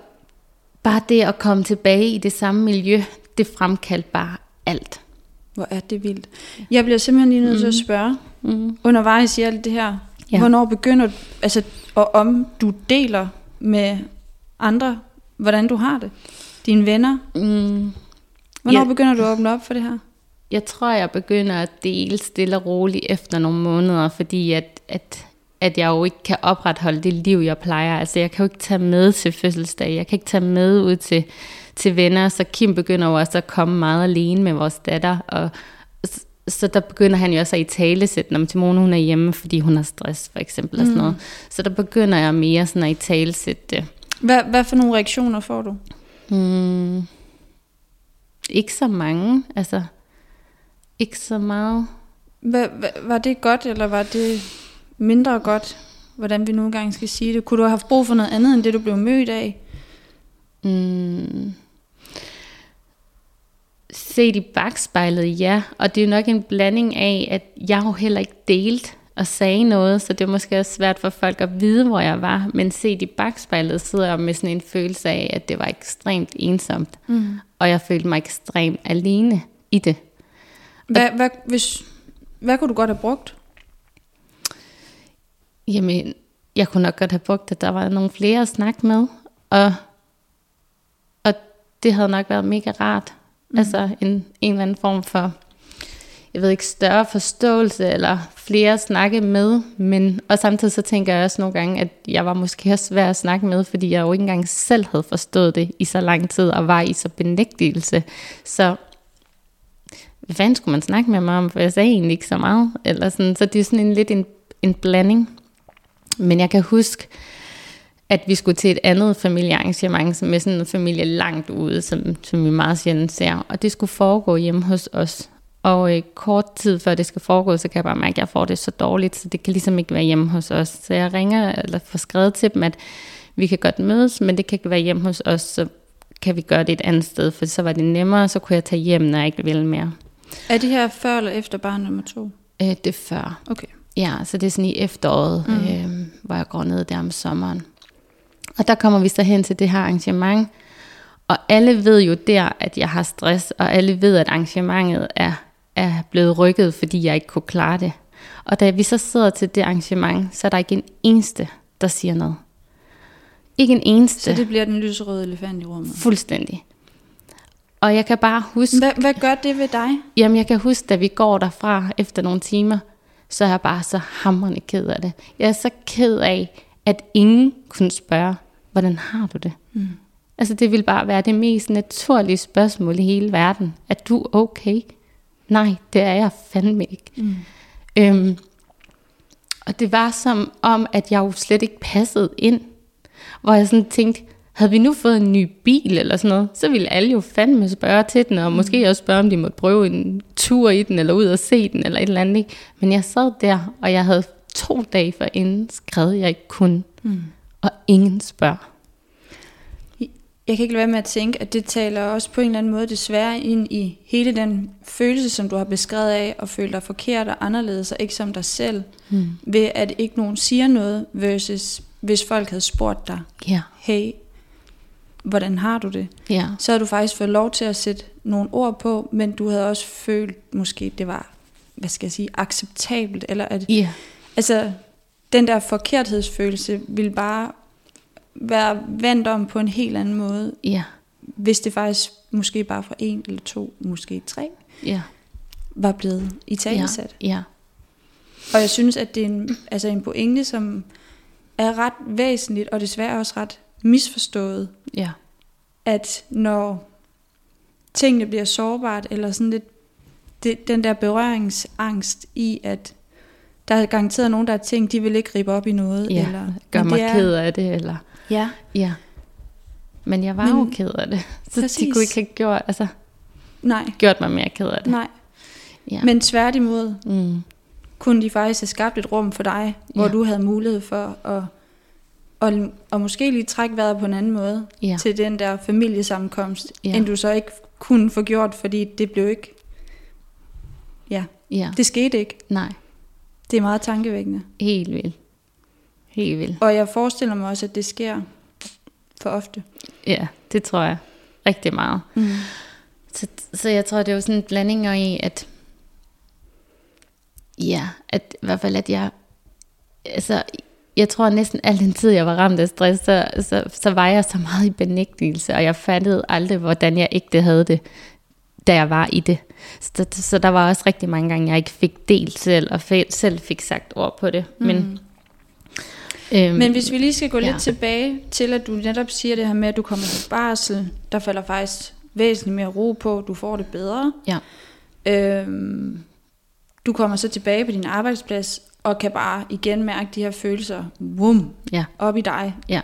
bare det at komme tilbage i det samme miljø, det fremkaldte bare alt. Hvor er det vildt. Jeg bliver simpelthen lige nødt til at spørge, Mm. undervejs i alt det her, Ja. hvornår begynder du, altså, og om du deler med andre, hvordan du har det? Dine venner? Mm. Hvornår Ja. begynder du at åbne op for det her? Jeg tror, jeg begynder at dele stille og roligt efter nogle måneder, fordi at, at, at jeg jo ikke kan opretholde det liv, jeg plejer. Altså, jeg kan jo ikke tage med til fødselsdag, jeg kan ikke tage med ud til, til venner, så Kim begynder jo også at komme meget alene med vores datter, og så der begynder han jo også at i tale sætte, når Timone hun er hjemme, fordi hun har stress, for eksempel, og sådan noget. Så der begynder jeg mere sådan at i tale sætte det. Hvad, hvad for nogle reaktioner får du? Hmm. Ikke så mange, altså ikke så meget. Hvad, hvad, var det godt, eller var det mindre godt? hvordan vi nogle gange skal sige det. Kunne du have haft brug for noget andet, end det du blev mødt af? Mm. Set i bagspejlet, ja. Og det er jo nok en blanding af, at jeg jo heller ikke delt og sagde noget, så det er måske også svært for folk at vide, hvor jeg var. Men set i bagspejlet sidder jeg med sådan en følelse af, at det var ekstremt ensomt. Mm. Og jeg følte mig ekstremt alene i det. Hvad, hvad, hvis, hvad kunne du godt have brugt? Jamen, jeg kunne nok godt have brugt, at der var nogle flere at snakke med. Og, og det havde nok været mega rart. Mm. Altså en, en eller anden form for, jeg ved ikke, større forståelse, eller flere at snakke med. Men, og samtidig så tænker jeg også nogle gange, at jeg var måske også svær at snakke med, fordi jeg jo ikke engang selv havde forstået det i så lang tid, og var i så benægtelse. Så hvad fanden skulle man snakke med mig om, for jeg sagde egentlig ikke så meget. Eller sådan. Så det er sådan en lidt en, en blanding. Men jeg kan huske, at vi skulle til et andet familiearrangement, som er sådan en familie langt ude, som, som vi meget sjældent ser. Og det skulle foregå hjemme hos os. Og øh, kort tid før det skal foregå, så kan jeg bare mærke, at jeg får det så dårligt, så det kan ligesom ikke være hjemme hos os. Så jeg ringer eller får skrevet til dem, at vi kan godt mødes, men det kan ikke være hjemme hos os, så kan vi gøre det et andet sted, for så var det nemmere, så kunne jeg tage hjem, når jeg ikke ville mere. Er det her før eller efter barn nummer to? Øh, det er før. Okay. Ja, så det er sådan i efteråret, mm. øh, hvor jeg går ned der om sommeren. Og der kommer vi så hen til det her arrangement, og alle ved jo der, at jeg har stress, og alle ved, at arrangementet er, er blevet rykket, fordi jeg ikke kunne klare det. Og da vi så sidder til det arrangement, så er der ikke en eneste, der siger noget. Ikke en eneste. Så det bliver den lyserøde elefant i rummet? Fuldstændig. Og jeg kan bare huske... Hvad, hvad gør det ved dig? Jamen, jeg kan huske, da vi går derfra efter nogle timer, så er jeg bare så hamrende ked af det. Jeg er så ked af, at ingen kunne spørge, hvordan har du det? Mm. Altså, det vil bare være det mest naturlige spørgsmål i hele verden. Er du okay? Nej, det er jeg fandme ikke. Mm. Øhm, og det var som om, at jeg jo slet ikke passede ind. Hvor jeg sådan tænkte, havde vi nu fået en ny bil eller sådan noget, så ville alle jo fandme spørge til den, og mm. måske også spørge, om de måtte prøve en tur i den, eller ud og se den, eller et eller andet. Ikke? Men jeg sad der, og jeg havde to dage for inden skrevet, jeg ikke kunne. Mm. Og ingen spørger. Jeg kan ikke lade være med at tænke, at det taler også på en eller anden måde desværre ind i hele den følelse, som du har beskrevet af, at føle dig forkert og anderledes, og ikke som dig selv, mm. ved at ikke nogen siger noget, versus hvis folk havde spurgt dig, ja. hey, hvordan har du det? Ja. Så havde du faktisk fået lov til at sætte nogle ord på, men du havde også følt, måske det var, hvad skal jeg sige, acceptabelt, eller at, ja. Altså, den der forkerthedsfølelse ville bare være vendt om på en helt anden måde, ja. hvis det faktisk måske bare for en eller to, måske tre, ja. var blevet i talesat. Ja. ja. Og jeg synes, at det er en, altså en pointe, som er ret væsentligt, og desværre også ret misforstået. Ja. At når tingene bliver sårbart, eller sådan lidt, det, den der berøringsangst i, at der er garanteret nogen, der har tænkt, de vil ikke gribe op i noget. Ja, eller, gør mig er, ked af det. Eller, ja. ja. Men jeg var men, jo ked af det. Så præcis. de kunne ikke have gjort, altså, Nej. gjort mig mere ked af det. Nej. Ja. Men tværtimod, mm. kunne de faktisk have skabt et rum for dig, hvor ja. du havde mulighed for at og, og måske lige trække vejret på en anden måde ja. til den der familiesammenkomst, ja. end du så ikke kunne få gjort, fordi det blev ikke, ja, ja. det skete ikke. Nej. Det er meget tankevækkende. Helt vildt. Helt vildt. Og jeg forestiller mig også, at det sker for ofte. Ja, det tror jeg rigtig meget. Mm. Så, så jeg tror, det er jo sådan en blanding i, at ja, at i hvert fald, at jeg altså, jeg tror næsten al den tid, jeg var ramt af stress, så, så, så var jeg så meget i benægtelse, og jeg fattede aldrig, hvordan jeg ikke havde det, da jeg var i det. Så, så der var også rigtig mange gange, jeg ikke fik delt selv, og selv fik sagt ord på det. Men, mm. øhm, Men hvis vi lige skal gå ja. lidt tilbage til, at du netop siger det her med, at du kommer til barsel, der falder faktisk væsentligt mere ro på, du får det bedre. Ja. Øhm, du kommer så tilbage på din arbejdsplads, og kan bare igen mærke de her følelser, vum, ja. op i dig. Ja.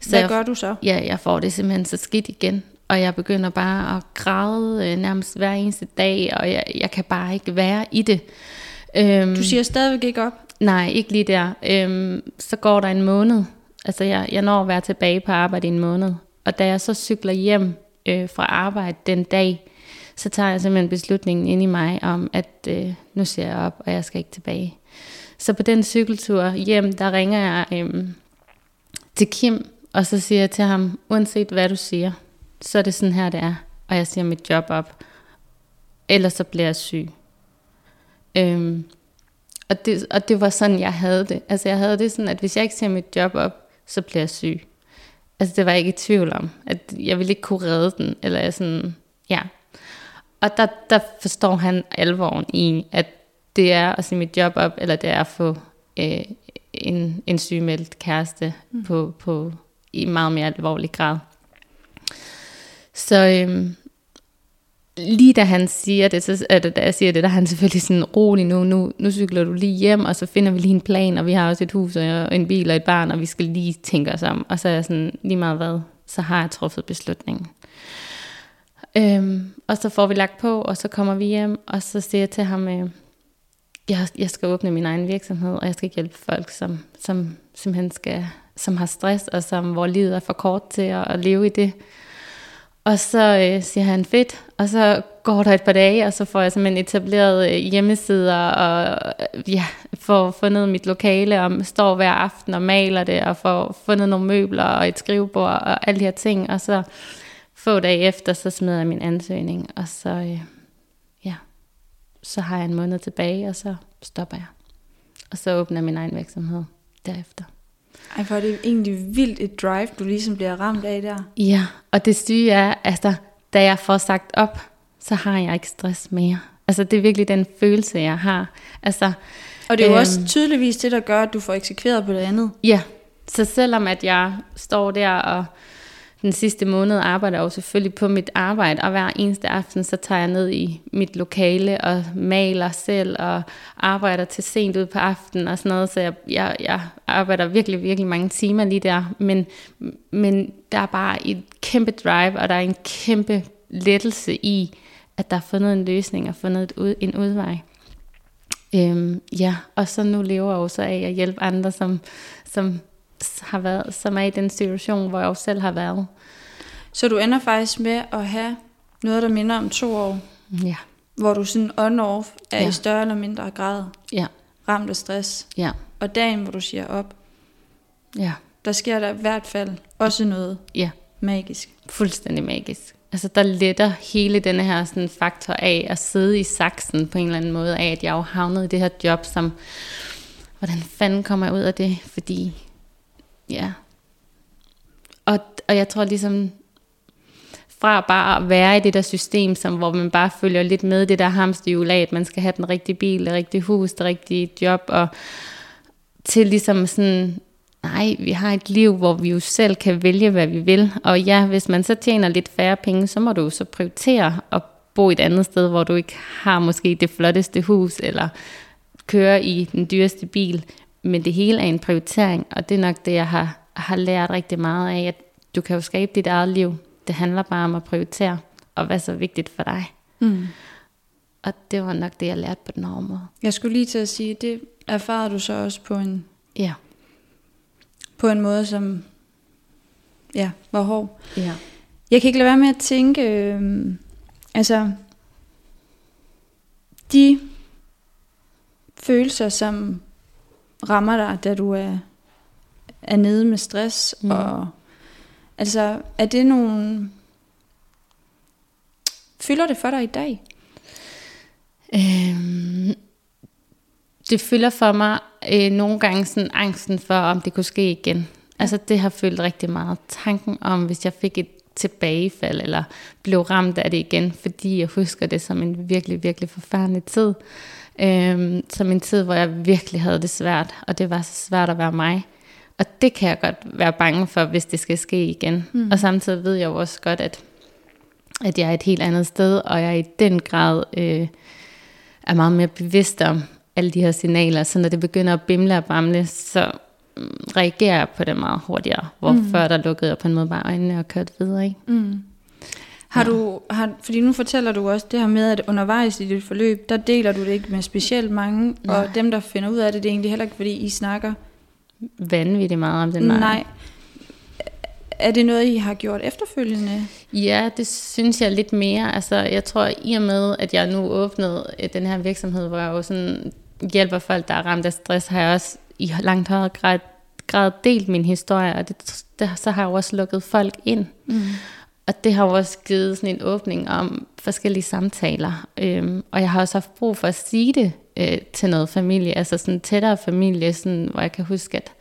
Så Hvad jeg, gør du så? Ja, jeg får det simpelthen så skidt igen, og jeg begynder bare at græde øh, nærmest hver eneste dag, og jeg, jeg kan bare ikke være i det. Øhm, du siger stadigvæk ikke op? Nej, ikke lige der. Øhm, så går der en måned. Altså, jeg, jeg når at være tilbage på arbejde i en måned. Og da jeg så cykler hjem øh, fra arbejde den dag, så tager jeg simpelthen beslutningen ind i mig om, at øh, nu ser jeg op, og jeg skal ikke tilbage. Så på den cykeltur hjem, der ringer jeg øh, til Kim, og så siger jeg til ham, uanset hvad du siger, så er det sådan her, det er. Og jeg siger mit job op. Ellers så bliver jeg syg. Øhm, og, det, og det var sådan, jeg havde det. Altså jeg havde det sådan, at hvis jeg ikke siger mit job op, så bliver jeg syg. Altså det var jeg ikke i tvivl om, at jeg ville ikke kunne redde den, eller jeg sådan, ja. Og der, der forstår han alvoren i, at det er at sige mit job op, eller det er at få øh, en, en sygemeldt kæreste mm. på, på, i meget mere alvorlig grad. Så øhm, lige da han siger det, så, eller øh, da jeg siger det, der er han selvfølgelig sådan rolig nu, nu, nu cykler du lige hjem, og så finder vi lige en plan, og vi har også et hus og en bil og et barn, og vi skal lige tænke os om. Og så er jeg sådan, lige meget hvad, så har jeg truffet beslutningen. Øhm, og så får vi lagt på, og så kommer vi hjem, og så siger jeg til ham, øh, jeg, jeg skal åbne min egen virksomhed, og jeg skal hjælpe folk, som, som simpelthen skal, som har stress, og som, hvor livet er for kort til at, at leve i det. Og så øh, siger han fedt, og så går der et par dage, og så får jeg simpelthen etableret øh, hjemmesider, og øh, ja, får fundet mit lokale, og står hver aften og maler det, og får fundet nogle møbler og et skrivebord, og alle de her ting, og så få dage efter, så smider jeg min ansøgning, og så, øh, ja, så har jeg en måned tilbage, og så stopper jeg. Og så åbner jeg min egen virksomhed derefter. Ej, for det er egentlig vildt et drive, du ligesom bliver ramt af der. Ja, og det syge er, altså, da jeg får sagt op, så har jeg ikke stress mere. Altså, det er virkelig den følelse, jeg har. Altså, og det er jo øhm, også tydeligvis det, der gør, at du får eksekveret på det andet. Ja, så selvom at jeg står der og den sidste måned arbejder jeg jo selvfølgelig på mit arbejde, og hver eneste aften, så tager jeg ned i mit lokale og maler selv, og arbejder til sent ud på aftenen og sådan noget, så jeg, jeg, jeg arbejder virkelig, virkelig mange timer lige der, men, men der er bare et kæmpe drive, og der er en kæmpe lettelse i, at der er fundet en løsning og fundet et ud, en udvej. Øhm, ja, og så nu lever jeg også af at hjælpe andre, som, som har været, som er i den situation, hvor jeg også selv har været. Så du ender faktisk med at have noget, der minder om to år? Ja. Hvor du sådan on-off er ja. i større eller mindre grad ja. ramt af stress. Ja. Og dagen, hvor du siger op, ja. der sker der i hvert fald også noget ja. magisk. Fuldstændig magisk. Altså der letter hele denne her sådan, faktor af at sidde i saksen på en eller anden måde af, at jeg jo havnet i det her job, som, hvordan fanden kommer jeg ud af det? Fordi Ja. Og, og jeg tror ligesom, fra bare at være i det der system, som, hvor man bare følger lidt med det der hamsterhjul af, at man skal have den rigtige bil, det rigtige hus, det rigtige job, og til ligesom sådan, nej, vi har et liv, hvor vi jo selv kan vælge, hvad vi vil. Og ja, hvis man så tjener lidt færre penge, så må du så prioritere at bo et andet sted, hvor du ikke har måske det flotteste hus, eller køre i den dyreste bil. Men det hele er en prioritering, og det er nok det, jeg har, har lært rigtig meget af, at du kan jo skabe dit eget liv. Det handler bare om at prioritere, og hvad er så vigtigt for dig. Mm. Og det var nok det, jeg lærte på den her måde. Jeg skulle lige til at sige, det erfarede du så også på en, ja. på en måde, som ja, var hård. Ja. Jeg kan ikke lade være med at tænke, øh, altså, de følelser, som rammer dig, da du er, er nede med stress? Mm. Og, altså, er det nogle... Fylder det for dig i dag? Øhm, det fylder for mig øh, nogle gange sådan angsten for, om det kunne ske igen. Altså det har fyldt rigtig meget. Tanken om, hvis jeg fik et tilbagefald, eller blev ramt af det igen, fordi jeg husker det som en virkelig, virkelig forfærdelig tid. Øhm, som en tid, hvor jeg virkelig havde det svært, og det var så svært at være mig. Og det kan jeg godt være bange for, hvis det skal ske igen. Mm. Og samtidig ved jeg jo også godt, at, at jeg er et helt andet sted, og jeg i den grad øh, er meget mere bevidst om alle de her signaler. Så når det begynder at bimle og bamle, så mm, reagerer jeg på det meget hurtigere. Hvor mm. før der lukkede jeg på en måde bare øjnene og kørte videre. Ikke? Mm. Har du, har, fordi nu fortæller du også det her med, at undervejs i dit forløb, der deler du det ikke med specielt mange, Nej. og dem, der finder ud af det, det er egentlig heller ikke, fordi I snakker. Vanvittigt meget om den. Nej. Er det noget, I har gjort efterfølgende? Ja, det synes jeg lidt mere. Altså, jeg tror, i og med, at jeg nu åbnede øh, den her virksomhed, hvor jeg jo sådan hjælper folk, der er ramt af stress, har jeg også i langt højere grad, grad delt min historie, og det, det, så har jeg også lukket folk ind. Mm. Og det har jo også givet sådan en åbning om forskellige samtaler. Øhm, og jeg har også haft brug for at sige det øh, til noget familie, altså sådan tættere familie, sådan, hvor jeg kan huske, at,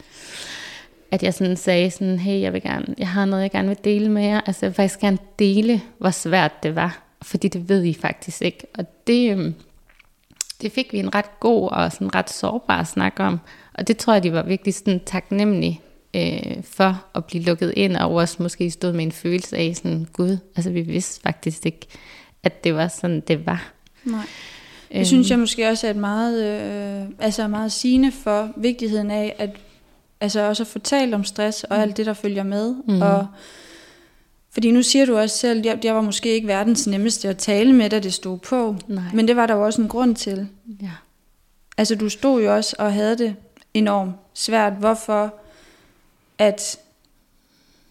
at jeg sådan sagde sådan, hey, jeg vil gerne, jeg har noget, jeg gerne vil dele med jer. Altså jeg vil faktisk gerne dele, hvor svært det var, fordi det ved I faktisk ikke. Og det, øhm, det fik vi en ret god og sådan ret sårbar snak om. Og det tror jeg, de var virkelig sådan taknemmelige øh, for at blive lukket ind, og også måske stod med en følelse af sådan, gud, altså vi vidste faktisk ikke, at det var sådan, det var. Nej. Det synes jeg måske også er et meget, øh, altså meget sigende for vigtigheden af, at altså også at få talt om stress og alt det, der følger med. Mm. Og, fordi nu siger du også selv, at jeg var måske ikke verdens nemmeste at tale med, da det stod på. Nej. Men det var der jo også en grund til. Ja. Altså du stod jo også og havde det enormt svært. Hvorfor at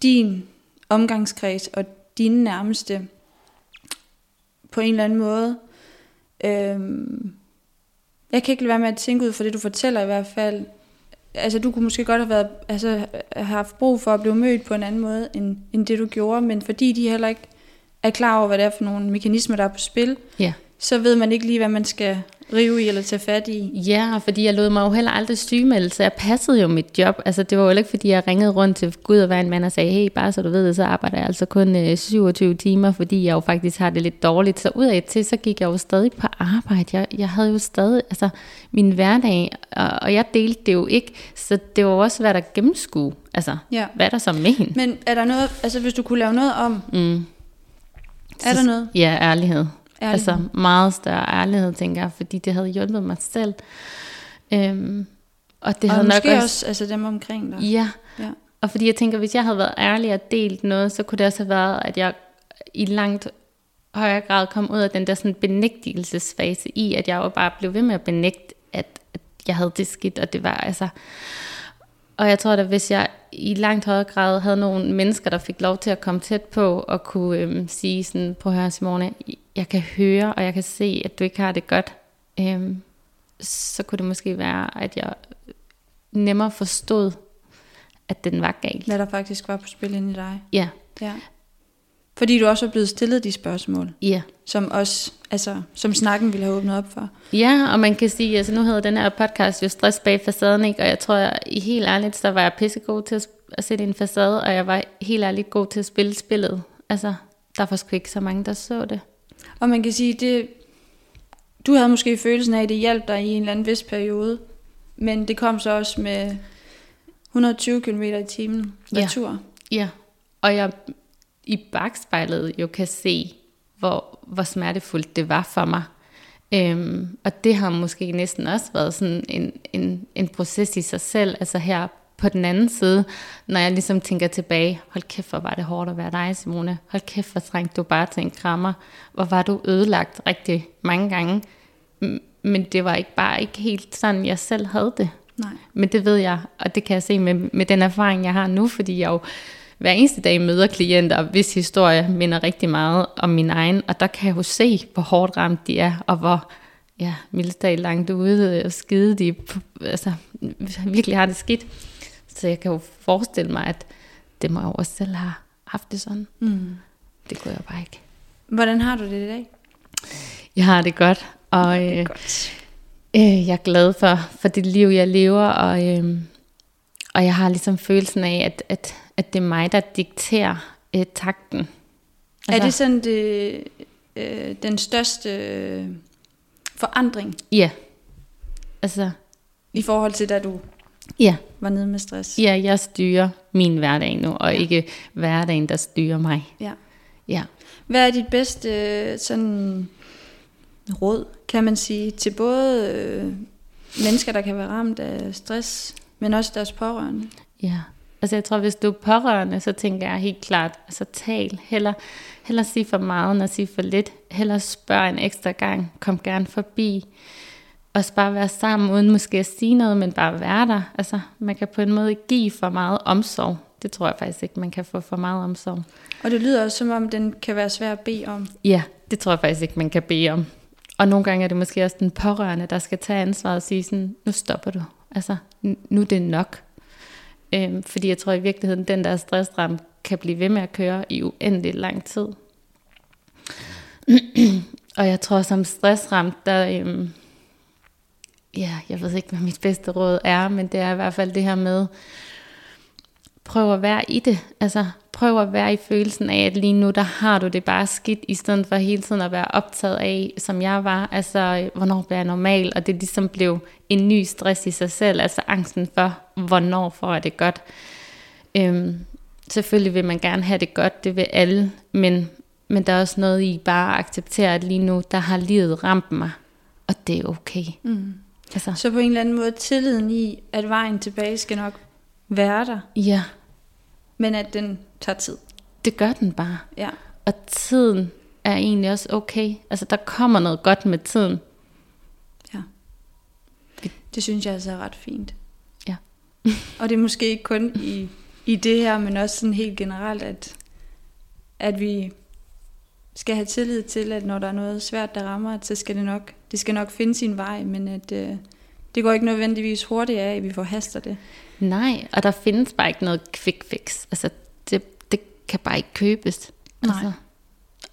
din omgangskreds og dine nærmeste på en eller anden måde, øhm, jeg kan ikke lade være med at tænke ud for det, du fortæller i hvert fald, altså du kunne måske godt have været, altså, have haft brug for at blive mødt på en anden måde, end, end det du gjorde, men fordi de heller ikke er klar over, hvad det er for nogle mekanismer, der er på spil, Ja. så ved man ikke lige, hvad man skal rive i eller tage fat i. Ja, fordi jeg lod mig jo heller aldrig sygemelde, så jeg passede jo mit job. Altså det var jo ikke, fordi jeg ringede rundt til Gud og hver en mand og sagde, hey, bare så du ved det, så arbejder jeg altså kun øh, 27 timer, fordi jeg jo faktisk har det lidt dårligt. Så ud af til, så gik jeg jo stadig på arbejde. Jeg, jeg havde jo stadig altså, min hverdag, og, og jeg delte det jo ikke, så det var også svært at gennemskue. Altså, Ja. hvad er der så hende? Men er der noget, altså hvis du kunne lave noget om, Mm. er der noget? Ja, ærlighed. Ærlighed. Altså meget større ærlighed, tænker jeg, fordi det havde hjulpet mig selv. Øhm, og det og havde nok måske også... også, også altså dem omkring dig. Ja, Ja. og fordi jeg tænker, hvis jeg havde været ærlig og delt noget, så kunne det også have været, at jeg i langt højere grad kom ud af den der sådan benægtelsesfase i, at jeg jo bare blev ved med at benægte, at, at jeg havde det skidt, og det var altså... Og jeg tror da, hvis jeg i langt højere grad havde nogle mennesker, der fik lov til at komme tæt på og kunne øhm, sige sådan, prøv at høre Simone, jeg kan høre, og jeg kan se, at du ikke har det godt, øhm, så kunne det måske være, at jeg nemmere forstod, at den var galt. Hvad der faktisk var på spil inde i dig. Ja, Ja. Fordi du også er blevet stillet de spørgsmål, ja. som også, altså, som snakken ville have åbnet op for. Ja, og man kan sige, altså nu hedder den her podcast jo Stress bag facaden, ikke? og jeg tror, jeg, i helt ærligt, så var jeg pissegod til at, at sætte en facade, og jeg var helt ærligt god til at spille spillet. Altså, der var sgu ikke så mange, der så det. Og man kan sige, det, du havde måske følelsen af, at det hjalp dig i en eller anden vis periode, men det kom så også med 120 km i timen Ja. retur. Ja, og jeg i bagspejlet jo kan se, hvor, hvor smertefuldt det var for mig. Øhm, og det har måske næsten også været sådan en, en, en proces i sig selv, altså her på den anden side, når jeg ligesom tænker tilbage, hold kæft, hvor var det hårdt at være dig, Simone. Hold kæft, hvor trængte du bare til en krammer. Hvor var du ødelagt rigtig mange gange. Men det var ikke bare ikke helt sådan, jeg selv havde det. Nej. Men det ved jeg, og det kan jeg se med, med den erfaring, jeg har nu, fordi jeg jo hver eneste dag møder klienter, hvis historie minder rigtig meget om min egen, og der kan jeg jo se, hvor hårdt ramt de er, og hvor ja, mildestag langt ude og skide de altså, virkelig har det skidt. Så jeg kan jo forestille mig, at det må jeg jo også selv have haft det sådan. Mm. Det kunne jeg bare ikke. Hvordan har du det i dag? Jeg har det godt, og øh, Godt. øh, jeg er glad for, for det liv, jeg lever, og, øh, og jeg har ligesom følelsen af, at, at, at det er mig, der dikterer øh, takten. Altså, er det sådan det, øh, den største øh, forandring Ja. Altså, i forhold til, da du ja. var nede med stress? ja, jeg styrer min hverdag nu, og ikke hverdagen, der styrer mig. ja. Ja. Hvad er dit bedste øh, sådan råd, kan man sige, til både øh, mennesker, der kan være ramt af stress, men også deres pårørende? Ja. Altså jeg tror, hvis du er pårørende, så tænker jeg helt klart, altså tal, heller, heller sige for meget, end at sige for lidt. Heller spørg en ekstra gang, kom gerne forbi. Og bare være sammen, uden måske at sige noget, men bare være der. Altså man kan på en måde give for meget omsorg. Det tror jeg faktisk ikke, man kan få for meget omsorg. Og det lyder også, som om den kan være svær at bede om. Ja, det tror jeg faktisk ikke, man kan bede om. Og nogle gange er det måske også den pårørende, der skal tage ansvaret og sige sådan, nu stopper du. Altså, nu er det nok. Øhm, fordi jeg tror i virkeligheden, den der stressram kan blive ved med at køre i uendelig lang tid. og jeg tror som stressram, der, øhm, ja, jeg ved ikke, hvad mit bedste råd er, men det er i hvert fald det her med, prøv at være i det. Altså, prøv at være i følelsen af, at lige nu, der har du det bare skidt, i stedet for hele tiden at være optaget af, som jeg var, altså, hvornår bliver jeg normal, og det ligesom blev en ny stress i sig selv, altså angsten for, hvornår får jeg det godt. Øhm, selvfølgelig vil man gerne have det godt, det vil alle, men, men der er også noget i bare at acceptere, at lige nu, der har livet ramt mig, og det er okay. Mm. Altså. Så på en eller anden måde tilliden i, at vejen tilbage skal nok være der. Ja. Men at den tager tid. Det gør den bare. Ja. Og tiden er egentlig også okay. Altså der kommer noget godt med tiden. Ja. Det synes jeg altså er ret fint. Ja. og det er måske ikke kun i, i det her, men også sådan helt generelt, at, at vi skal have tillid til, at når der er noget svært, der rammer, så skal det nok, det skal nok finde sin vej, men at øh, det går ikke nødvendigvis hurtigt af, at vi forhaster det. Nej, og der findes bare ikke noget quick fix. Altså, det, det kan bare ikke købes. Nej. Altså,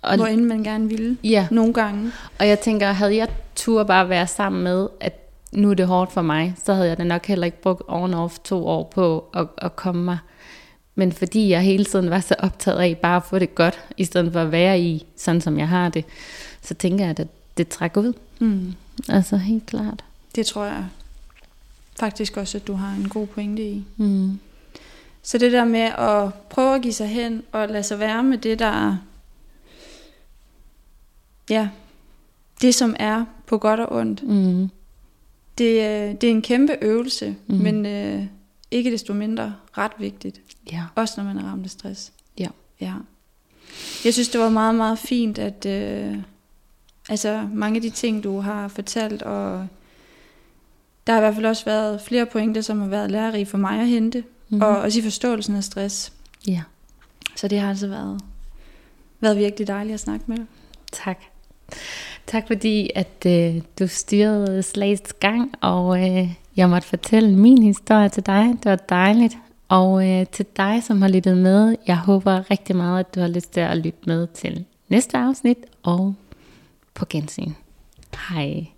og, Hvor end man gerne ville. Ja. Nogle gange. Og jeg tænker, havde jeg tur bare være sammen med, at nu er det hårdt for mig, så havde jeg da nok heller ikke brugt on off to år på at, at komme mig. Men fordi jeg hele tiden var så optaget af bare at få det godt, i stedet for at være i, sådan som jeg har det, så tænker jeg, at det trækker ud. Mm. Altså helt klart. Det tror jeg faktisk også, at du har en god pointe i. Mm. Så det der med at prøve at give sig hen og lade sig være med det, der ja, det som er på godt og ondt. Mm. Det, øh, det er en kæmpe øvelse, mm. men øh, ikke desto mindre ret vigtigt. Ja. Også når man er ramt af stress. Ja. ja. Jeg synes, det var meget, meget fint, at øh, altså, mange af de ting, du har fortalt, og der har i hvert fald også været flere pointer, som har været lærerige for mig at hente, mm. og også i forståelsen af stress. Ja. Så det har altså været, været virkelig dejligt at snakke med dig. Tak. Tak fordi, at øh, du styrede slagets gang, og øh, jeg måtte fortælle min historie til dig. Det var dejligt. Og øh, til dig, som har lyttet med, jeg håber rigtig meget, at du har lyst til at lytte med til næste afsnit, og på gensyn. Hej.